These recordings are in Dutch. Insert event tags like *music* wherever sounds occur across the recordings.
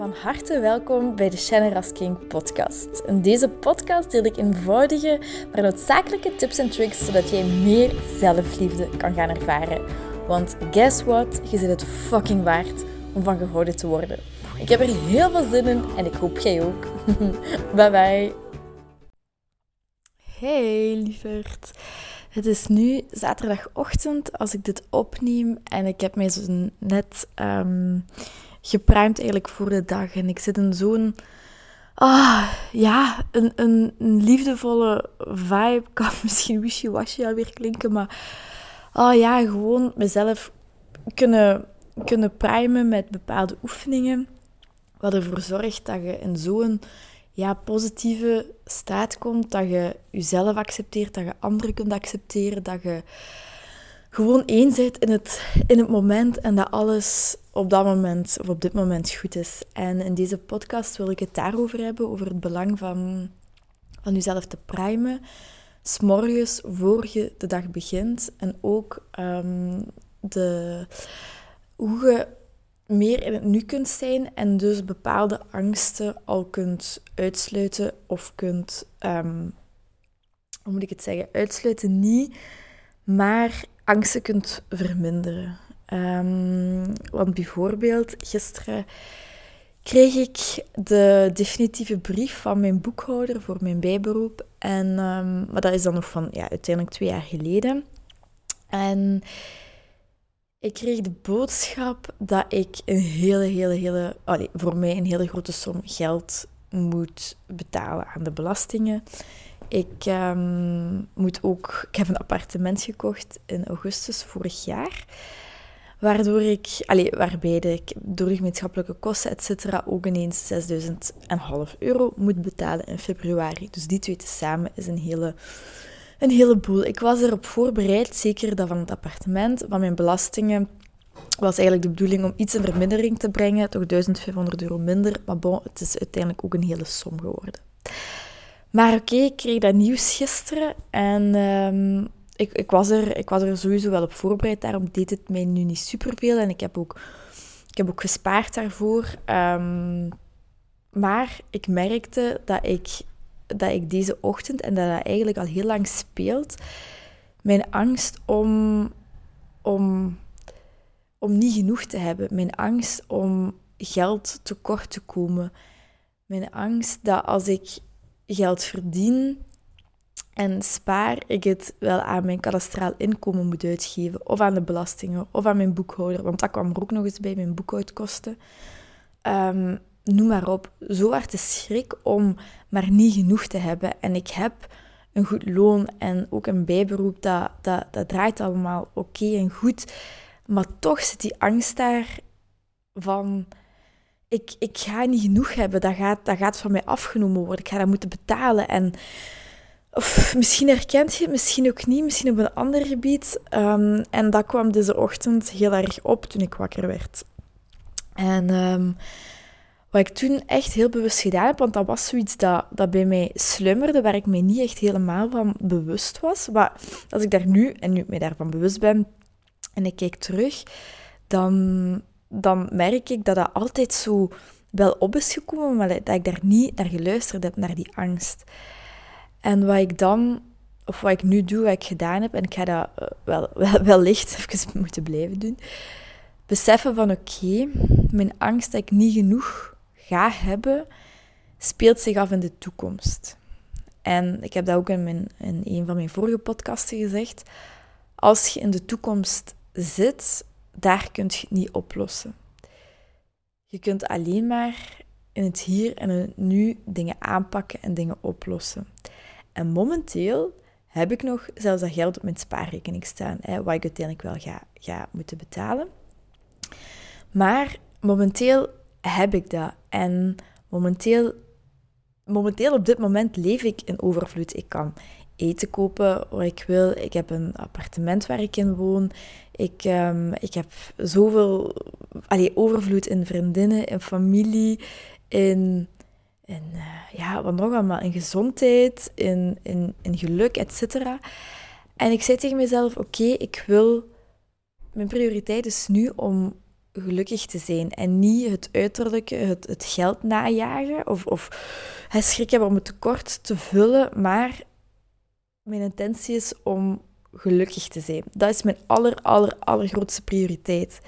Van harte welkom bij de Shannon King podcast. In deze podcast deel ik eenvoudige, maar noodzakelijke tips en tricks zodat jij meer zelfliefde kan gaan ervaren. Want guess what? Je zit het fucking waard om van gehouden te worden. Ik heb er heel veel zin in en ik hoop jij ook. *laughs* bye bye. Hey lieverd. Het is nu zaterdagochtend als ik dit opneem en ik heb mij zo net um, gepruimd eigenlijk voor de dag. En ik zit in zo'n, ah, ja, een, een, liefdevolle vibe. Kan *laughs* misschien wishy-washy alweer klinken, maar oh ja, gewoon mezelf kunnen, kunnen primen met bepaalde oefeningen. Wat ervoor zorgt dat je in zo'n ja, positieve staat komt. Dat je jezelf accepteert, dat je anderen kunt accepteren, dat je gewoon één in het, in het moment en dat alles op dat moment of op dit moment goed is. En in deze podcast wil ik het daarover hebben, over het belang van, van jezelf te primen. S'morgens voor je de dag begint. En ook um, de, hoe je meer in het nu kunt zijn en dus bepaalde angsten al kunt uitsluiten of kunt, um, hoe moet ik het zeggen, uitsluiten niet, maar angsten kunt verminderen. Um, want bijvoorbeeld, gisteren kreeg ik de definitieve brief van mijn boekhouder voor mijn bijberoep. En, um, maar dat is dan nog van ja, uiteindelijk twee jaar geleden. En ik kreeg de boodschap dat ik een hele, hele, hele, voor mij een hele grote som geld moet betalen aan de belastingen. Ik um, moet ook, ik heb een appartement gekocht in augustus vorig jaar. Waardoor ik, allee, waarbij ik door de gemeenschappelijke kosten, et cetera, ook ineens 6.500 euro moet betalen in februari. Dus die twee samen is een hele een heleboel. Ik was erop voorbereid, zeker dat van het appartement, van mijn belastingen. was eigenlijk de bedoeling om iets in vermindering te brengen, toch 1500 euro minder. Maar bon, het is uiteindelijk ook een hele som geworden. Maar oké, ik kreeg dat nieuws gisteren en um, ik, ik, was er, ik was er sowieso wel op voorbereid. Daarom deed het mij nu niet superveel en ik heb ook, ik heb ook gespaard daarvoor. Um, maar ik merkte dat ik dat ik deze ochtend, en dat dat eigenlijk al heel lang speelt, mijn angst om, om, om niet genoeg te hebben, mijn angst om geld tekort te komen, mijn angst dat als ik geld verdien en spaar, ik het wel aan mijn kadastraal inkomen moet uitgeven, of aan de belastingen, of aan mijn boekhouder, want dat kwam er ook nog eens bij, mijn boekhoudkosten. Um, noem maar op, zo hard de schrik om maar niet genoeg te hebben. En ik heb een goed loon en ook een bijberoep, dat, dat, dat draait allemaal oké en goed. Maar toch zit die angst daar van, ik, ik ga niet genoeg hebben, dat gaat, dat gaat van mij afgenomen worden, ik ga dat moeten betalen. En misschien herkent je het, misschien ook niet, misschien op een ander gebied. Um, en dat kwam deze ochtend heel erg op toen ik wakker werd. En um, wat ik toen echt heel bewust gedaan heb, want dat was zoiets dat, dat bij mij slummerde, waar ik mij niet echt helemaal van bewust was. Maar als ik daar nu, en nu ik mij daarvan bewust ben, en ik kijk terug, dan, dan merk ik dat dat altijd zo wel op is gekomen, maar dat ik daar niet naar geluisterd heb, naar die angst. En wat ik dan, of wat ik nu doe, wat ik gedaan heb, en ik ga dat eh, wel, *laughs* wel, wellicht *laughs* even moeten blijven doen, beseffen van oké, mijn angst dat ik niet genoeg ga hebben, speelt zich af in de toekomst. En ik heb dat ook in, mijn, in een van mijn vorige podcasten gezegd. Als je in de toekomst zit, daar kun je het niet oplossen. Je kunt alleen maar in het hier en het nu dingen aanpakken en dingen oplossen. En momenteel heb ik nog zelfs dat geld op mijn spaarrekening staan, hè, wat ik uiteindelijk wel ga, ga moeten betalen. Maar momenteel heb ik dat. En momenteel, momenteel op dit moment leef ik in overvloed. Ik kan eten kopen waar ik wil. Ik heb een appartement waar ik in woon. Ik, um, ik heb zoveel allee, overvloed in vriendinnen, in familie, in, in uh, ja, wat nog allemaal, in gezondheid, in, in, in geluk, etc. En ik zei tegen mezelf, oké, ik wil... Mijn prioriteit is nu om gelukkig te zijn. En niet het uiterlijke, het, het geld najagen of, of het schrik hebben om het tekort te vullen. Maar mijn intentie is om gelukkig te zijn. Dat is mijn aller, aller, allergrootste prioriteit.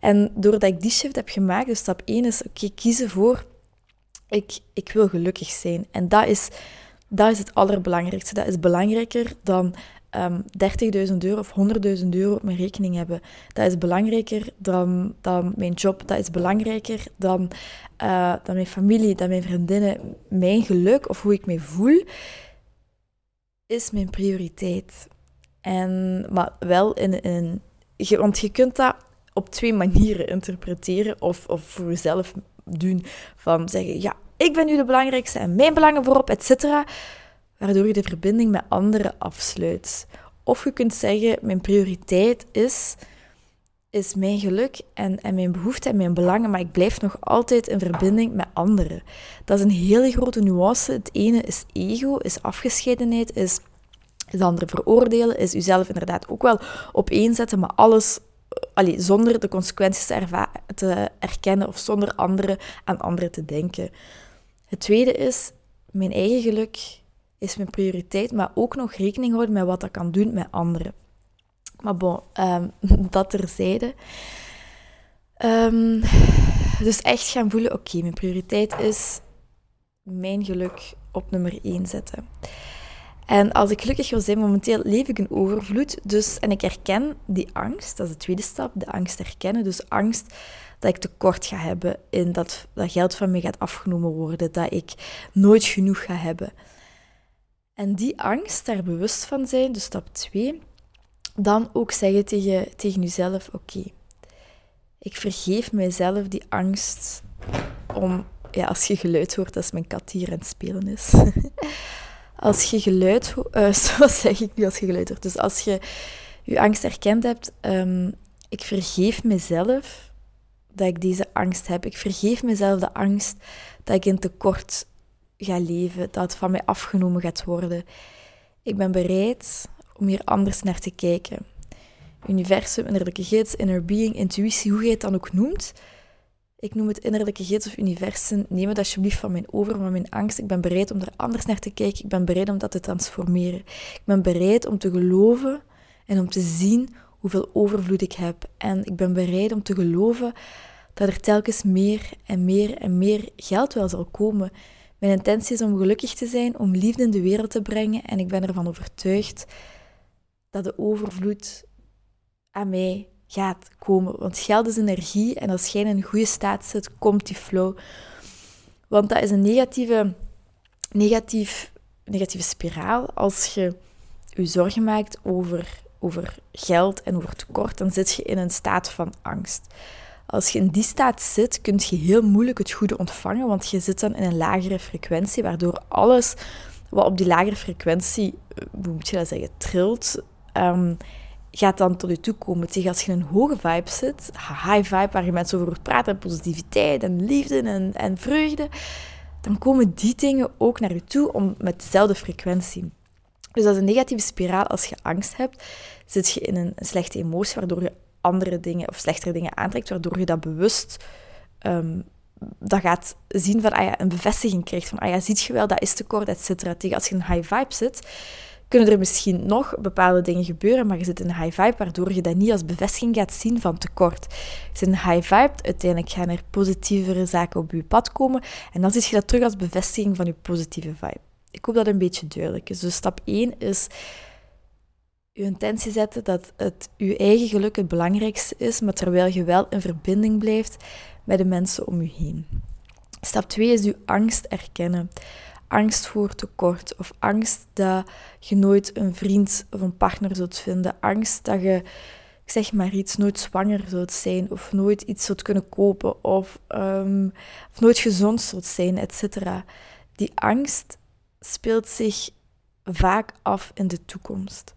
En doordat ik die shift heb gemaakt, dus stap 1 is, oké, kiezen voor, ik, ik wil gelukkig zijn. En dat is, dat is het allerbelangrijkste. Dat is belangrijker dan um, ehm, 30.000 euro of 100.000 euro op mijn rekening hebben. Dat is belangrijker dan, dan mijn job. Dat is belangrijker dan, uh, dan mijn familie, dan mijn vriendinnen. Mijn geluk of hoe ik me voel, is mijn prioriteit. En, maar wel in een... Want je kunt dat op twee *laughs* manieren interpreteren of, of voor jezelf doen. Van zeggen, ja, ik ben nu de belangrijkste en mijn belangen voorop, et cetera. Waardoor je de verbinding met anderen afsluit. Of je kunt zeggen, mijn prioriteit is, is mijn geluk en, en mijn behoefte en mijn belangen, maar ik blijf nog altijd in verbinding met anderen. Dat is een hele grote nuance. Het ene is ego, is afgescheidenheid, is is andere veroordelen, is uzelf inderdaad ook wel opeenzetten, maar alles allee, zonder de consequenties te, te erkennen of zonder anderen aan anderen te denken. Het tweede is, mijn eigen geluk is mijn prioriteit, maar ook nog rekening houden met wat dat kan doen met anderen. Maar bon, um, *laughs* dat terzijde. Um, dus echt gaan voelen, oké, mijn prioriteit is mijn geluk op nummer 1 zetten. En als ik gelukkig wil zijn, momenteel leef ik in overvloed. Dus, en ik herken die angst, dat is de tweede stap, de angst herkennen. Dus angst dat ik tekort ga hebben, in dat, dat geld van mij gaat afgenomen worden, dat ik nooit genoeg ga hebben. En die angst, daar bewust van zijn, dus stap 2, dan ook zeggen tegen, tegen jezelf, oké, ik vergeef mijzelf die angst om, ja, als je geluid hoort, als mijn kat hier aan het spelen is. *laughs* als je geluid uh, *laughs* zoals zeg ik nu als je geluid hoort, dus als je je angst herkend hebt, um, ik vergeef mezelf dat ik deze angst heb. Ik vergeef mezelf de angst dat ik in tekort ga leven, dat het van mij afgenomen gaat worden. Ik ben bereid om hier anders naar te kijken. Universum, innerlijke gids, inner being, intuïtie, hoe je het dan ook noemt. Ik noem het innerlijke gids of universum. Neem het alsjeblieft van mijn over, van mijn angst. Ik ben bereid om er anders naar te kijken. Ik ben bereid om dat te transformeren. Ik ben bereid om te geloven en om te zien hoeveel overvloed ik heb. En ik ben bereid om te geloven dat er telkens meer en meer en meer geld wel zal komen. Mijn intentie is om gelukkig te zijn, om liefde in de wereld te brengen. En ik ben ervan overtuigd dat de overvloed aan mij gaat komen. Want geld is energie en als jij in een goede staat zit, komt die flow. Want dat is een negatieve, negatief, negatieve spiraal. Als je je zorgen maakt over, over geld en over tekort, dan zit je in een staat van angst. Als je in die staat zit, kun je heel moeilijk het goede ontvangen, want je zit dan in een lagere frequentie, waardoor alles wat op die lagere frequentie, eh, hoe moet je dat zeggen, trilt, um, gaat dan tot je toe komen. Tegen als je in een hoge vibe zit, high vibe, waar je mensen over praten, positiviteit en liefde en, en vreugde, dan komen die dingen ook naar je toe om, met dezelfde frequentie. Dus dat is een negatieve spiraal. Als je angst hebt, zit je in een, slechte emotie, waardoor je andere dingen of slechtere dingen aantrekt, waardoor je dat bewust um, dat gaat zien van, ah ja, een bevestiging krijgt van, ah ja, ziet je wel, dat is tekort, et cetera. Tegen als je in een high vibe zit, kunnen er misschien nog bepaalde dingen gebeuren, maar je zit in een high vibe, waardoor je dat niet als bevestiging gaat zien van tekort. Je zit in een high vibe, uiteindelijk gaan er positievere zaken op je pad komen, en dan zie je dat terug als bevestiging van je positieve vibe. Ik hoop dat een beetje duidelijk is. Dus stap 1 is je intentie zetten dat het je eigen geluk het belangrijkste is, maar terwijl je wel in verbinding blijft met de mensen om je heen. Stap 2 is je angst erkennen angst voor tekort of angst dat je nooit een vriend of een partner zult vinden, angst dat je, ik zeg maar iets, nooit zwanger zult zijn of nooit iets zult kunnen kopen of, of nooit gezond zult zijn, etc. Die angst speelt zich vaak af in de toekomst.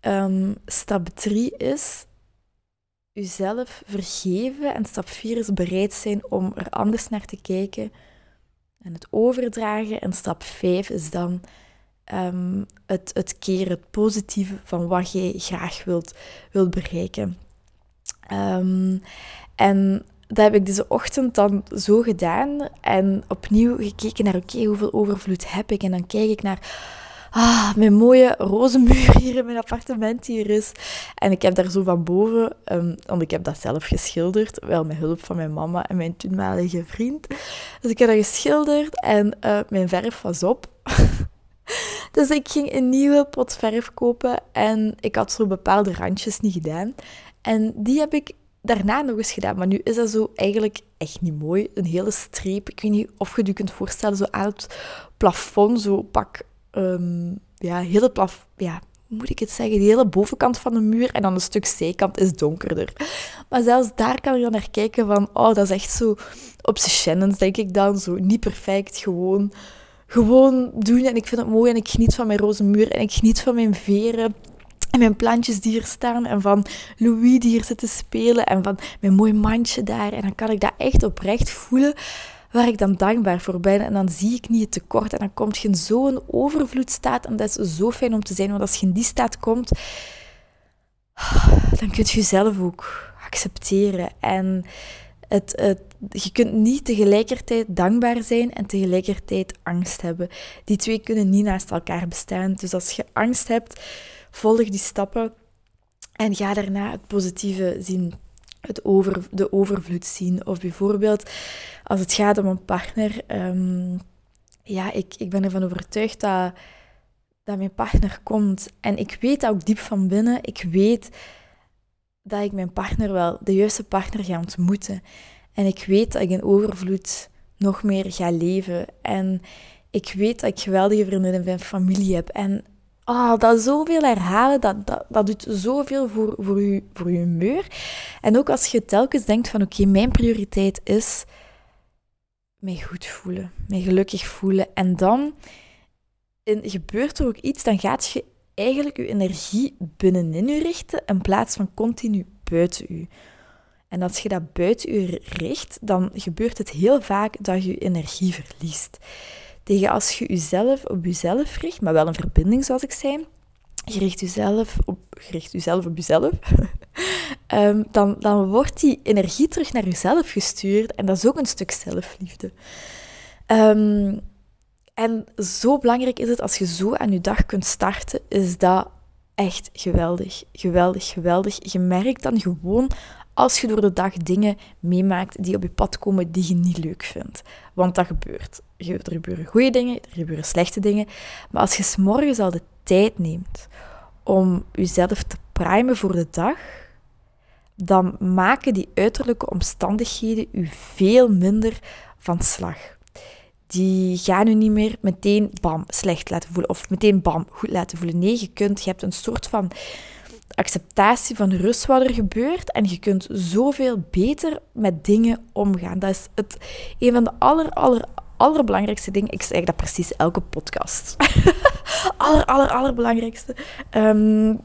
Um, stap 3 is jezelf vergeven en stap 4 is bereid zijn om er anders naar te kijken en het overdragen. En stap 5 is dan um, het, het keren, het positieve van wat jij graag wilt, wilt bereiken. Ehm, en dat heb ik deze ochtend dan zo gedaan en opnieuw gekeken naar, oké, hoeveel overvloed heb ik? En dan kijk ik naar, ah, mijn mooie roze muur hier in mijn appartement hier is. En ik heb daar zo van boven, um, want ik heb dat zelf geschilderd, wel met hulp van mijn mama en mijn toenmalige vriend. Dus ik heb dat geschilderd en uh, mijn verf was op. *laughs* dus ik ging een nieuwe pot verf kopen en ik had zo bepaalde randjes niet gedaan. En die heb ik daarna nog eens gedaan. Maar nu is dat zo eigenlijk echt niet mooi. Een hele streep. Ik weet niet of je je kunt voorstellen, zo aan het plafond, zo pak... Um, ja, hele. Ja, moet ik het zeggen? De hele bovenkant van de muur en dan een stuk zijkant is donkerder. Maar zelfs daar kan je dan naar kijken van... Oh, dat is echt zo... Op z'n denk ik dan. Zo niet perfect, gewoon... Gewoon doen en ik vind het mooi en ik geniet van mijn roze muur en ik geniet van mijn veren en mijn plantjes die hier staan. En van Louis die hier zit te spelen. En van mijn mooi mandje daar. En dan kan ik dat echt oprecht voelen waar ik dan dankbaar voor ben. En dan zie ik niet het tekort. En dan komt je in zo'n overvloedstaat. En dat is zo fijn om te zijn. Want als je in die staat komt, dan kun je jezelf ook accepteren. En het, het, je kunt niet tegelijkertijd dankbaar zijn en tegelijkertijd angst hebben. Die twee kunnen niet naast elkaar bestaan. Dus als je angst hebt volg die stappen en ga daarna het positieve zien, het over, de overvloed zien. Of bijvoorbeeld als het gaat om een partner. Um, ja, ik, ik ben ervan overtuigd dat, dat mijn partner komt. En ik weet ook diep van binnen. Ik weet dat ik mijn partner wel, de juiste partner ga ontmoeten. En ik weet dat ik in overvloed nog meer ga leven. En ik weet dat ik geweldige vriendinnen en familie heb. En oh, dat zoveel herhalen, dat, dat, dat doet zoveel voor, voor, je, voor je humeur. En ook als je telkens denkt van oké, mijn prioriteit is mij goed voelen, mij gelukkig voelen. En dan in, gebeurt er ook iets, dan gaat je eigenlijk je energie binnenin je richten in plaats van continu buiten je. En als je dat buiten je richt, dan gebeurt het heel vaak dat je je energie verliest tegen als je jezelf op jezelf richt, maar wel een verbinding zoals ik zei. Je richt jezelf op, je richt jezelf op jezelf. um, *laughs* dan, dan wordt die energie terug naar jezelf gestuurd. En dat is ook een stuk zelfliefde. Um, en zo belangrijk is het als je zo aan je dag kunt starten, is dat echt geweldig. Geweldig, geweldig. Je merkt dan gewoon als je door de dag dingen meemaakt die op je pad komen die je niet leuk vindt. Want dat gebeurt. Er gebeuren goede dingen, er gebeuren slechte dingen. Maar als je s'morgens al de tijd neemt om jezelf te primen voor de dag, dan maken die uiterlijke omstandigheden u veel minder van slag. Die gaan u niet meer meteen bam slecht laten voelen of meteen bam goed laten voelen. Nee, je kunt, je hebt een soort van acceptatie van rust wat er gebeurt en je kunt zoveel beter met dingen omgaan. Dat is het, een van de aller, aller, allerbelangrijkste dingen. Ik zeg dat precies elke podcast. *laughs* aller, aller, allerbelangrijkste. Um,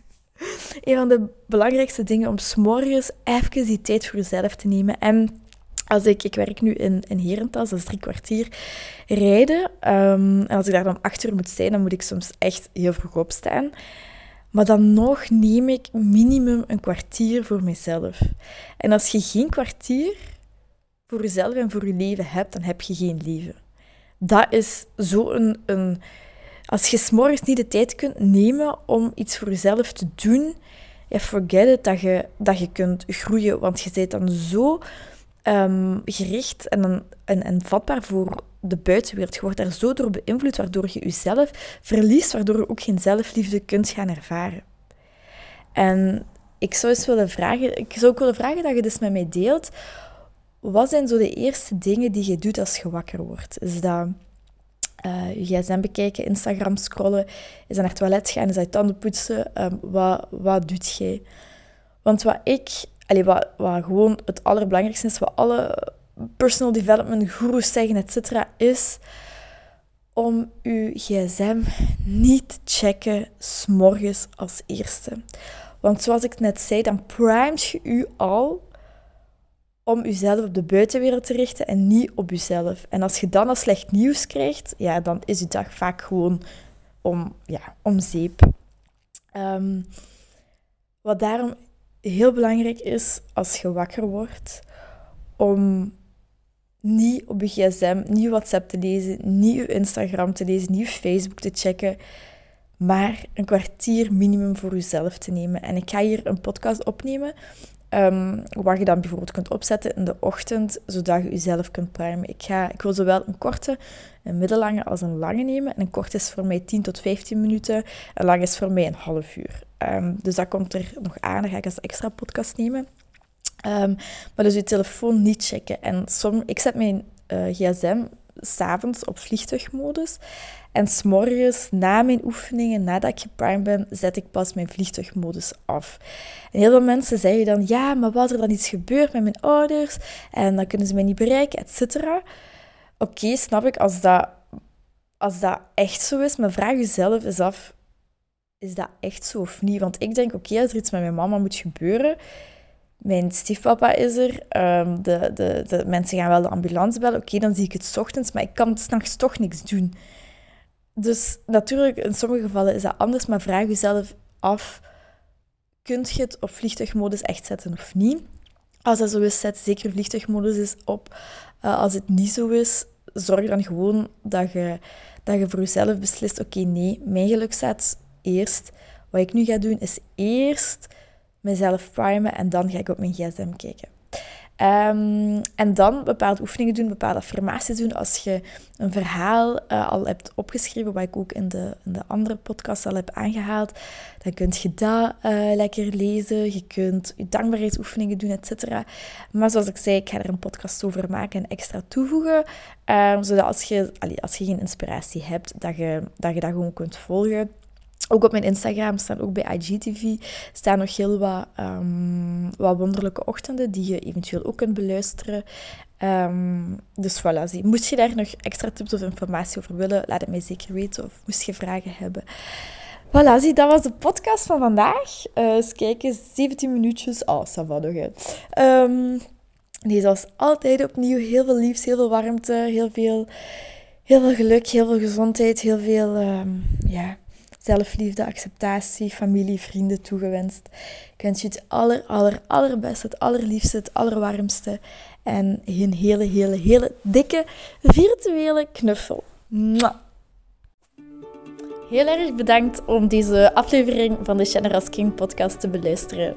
*laughs* een van de belangrijkste dingen om s'morgens even die tijd voor jezelf te nemen. En als ik, ik werk nu in, in Herentas, dat is drie kwartier rijden. Um, en als ik daar dan acht uur moet zijn, dan moet ik soms echt heel vroeg opstaan. Maar dan nog neem ik minimum een kwartier voor mezelf. En als je geen kwartier voor jezelf en voor je leven hebt, dan heb je geen leven. Dat is zo een, een... Als je s'morgens niet de tijd kunt nemen om iets voor jezelf te doen, ja, forget it dat je, dat je kunt groeien. Want je bent dan zo um, gericht en, en, en vatbaar voor de buitenwereld. Je wordt daar zo door beïnvloed, waardoor je jezelf verliest, waardoor je ook geen zelfliefde kunt gaan ervaren. En ik zou eens willen vragen, ik zou ook willen vragen dat je dus met mij deelt. Wat zijn zo de eerste dingen die je doet als je wakker wordt? Is dat je gsm bekijken, Instagram scrollen? Is dat naar het toilet gaan? Is dat tanden poetsen? Um, wat, wat doet jij? Want wat ik allee, wat, wat gewoon het allerbelangrijkste is, wat alle personal development gurus zeggen, et cetera, is om uw gsm niet te checken s'morgens als eerste. Want zoals ik net zei, dan primes je u al om uzelf op de buitenwereld te richten en niet op uzelf. En als je dan al slecht nieuws krijgt, ja, dan is je dag vaak gewoon om, ja, om zeep. Um, wat daarom heel belangrijk is als je wakker wordt om niet op je gsm, niet WhatsApp te lezen, niet Instagram te lezen, niet Facebook te checken, maar een kwartier minimum voor jezelf te nemen. En ik ga hier een podcast opnemen um, waar je dan bijvoorbeeld kunt opzetten in de ochtend, zodat je jezelf kunt primen. Ik, ga, ik wil zowel een korte, een middellange als een lange nemen. En een korte is voor mij 10 tot 15 minuten, een lange is voor mij een half uur. Um, dus dat komt er nog aan, dan ga ik als extra podcast nemen. Um, maar dus je telefoon niet checken. En som, ik zet mijn uh, gsm s'avonds op vliegtuigmodus. En s'morgens, na mijn oefeningen, nadat ik geprimed ben, zet ik pas mijn vliegtuigmodus af. En heel veel mensen zeggen dan, ja, maar wat er dan iets gebeurt met mijn ouders, en dan kunnen ze mij niet bereiken, et cetera. Oké, snap ik, als dat, als dat echt zo is, maar vraag jezelf eens af, is dat echt zo of niet? Want ik denk, oké, als er iets met mijn mama moet gebeuren, mijn stiefpapa is er. Um, de, de, de mensen gaan wel de ambulance bellen. Oké, dan zie ik het ochtends, maar ik kan s'nachts toch niks doen. Dus natuurlijk, in sommige gevallen is dat anders, maar vraag jezelf af: kunt je het op vliegtuigmodus echt zetten of niet? Als dat zo is, zet zeker vliegtuigmodus is op. Uh, als het niet zo is, zorg dan gewoon dat je, dat je voor jezelf beslist: oké, nee, mijn geluk staat eerst. Wat ik nu ga doen, is eerst mezelf primen en dan ga ik op mijn gsm kijken. Um, en dan bepaalde oefeningen doen, bepaalde affirmaties doen. Als je een verhaal uh, al hebt opgeschreven, wat ik ook in de, in de andere podcast al heb aangehaald, dan kun je dat uh, lekker lezen. Je kunt je dankbaarheidsoefeningen doen, et cetera. Maar zoals ik zei, ik ga er een podcast over maken en extra toevoegen. Um, zodat als je, als je geen inspiratie hebt, dat je, dat je dat gewoon kunt volgen. Ook op mijn Instagram staan, ook bij IGTV, staan nog heel wat, um, wat wonderlijke ochtenden die je eventueel ook kunt beluisteren. Um, dus voilà, zie. moest je daar nog extra tips of informatie over willen, laat het mij zeker weten. Of moest je vragen hebben. Voilà, zie, dat was de podcast van vandaag. Uh, eens kijken, 17 minuutjes. Oh, ça va nog, um, nee, zoals altijd opnieuw, heel veel liefs, heel veel warmte, heel veel, heel veel geluk, heel veel gezondheid, heel veel, ja zelfliefde, acceptatie, familie, vrienden toegewenst. Ik wens je het aller, aller, allerbeste, het allerliefste, het allerwarmste. En een hele, hele, hele dikke virtuele knuffel. Heel erg bedankt om deze aflevering van de Generous King podcast te beluisteren.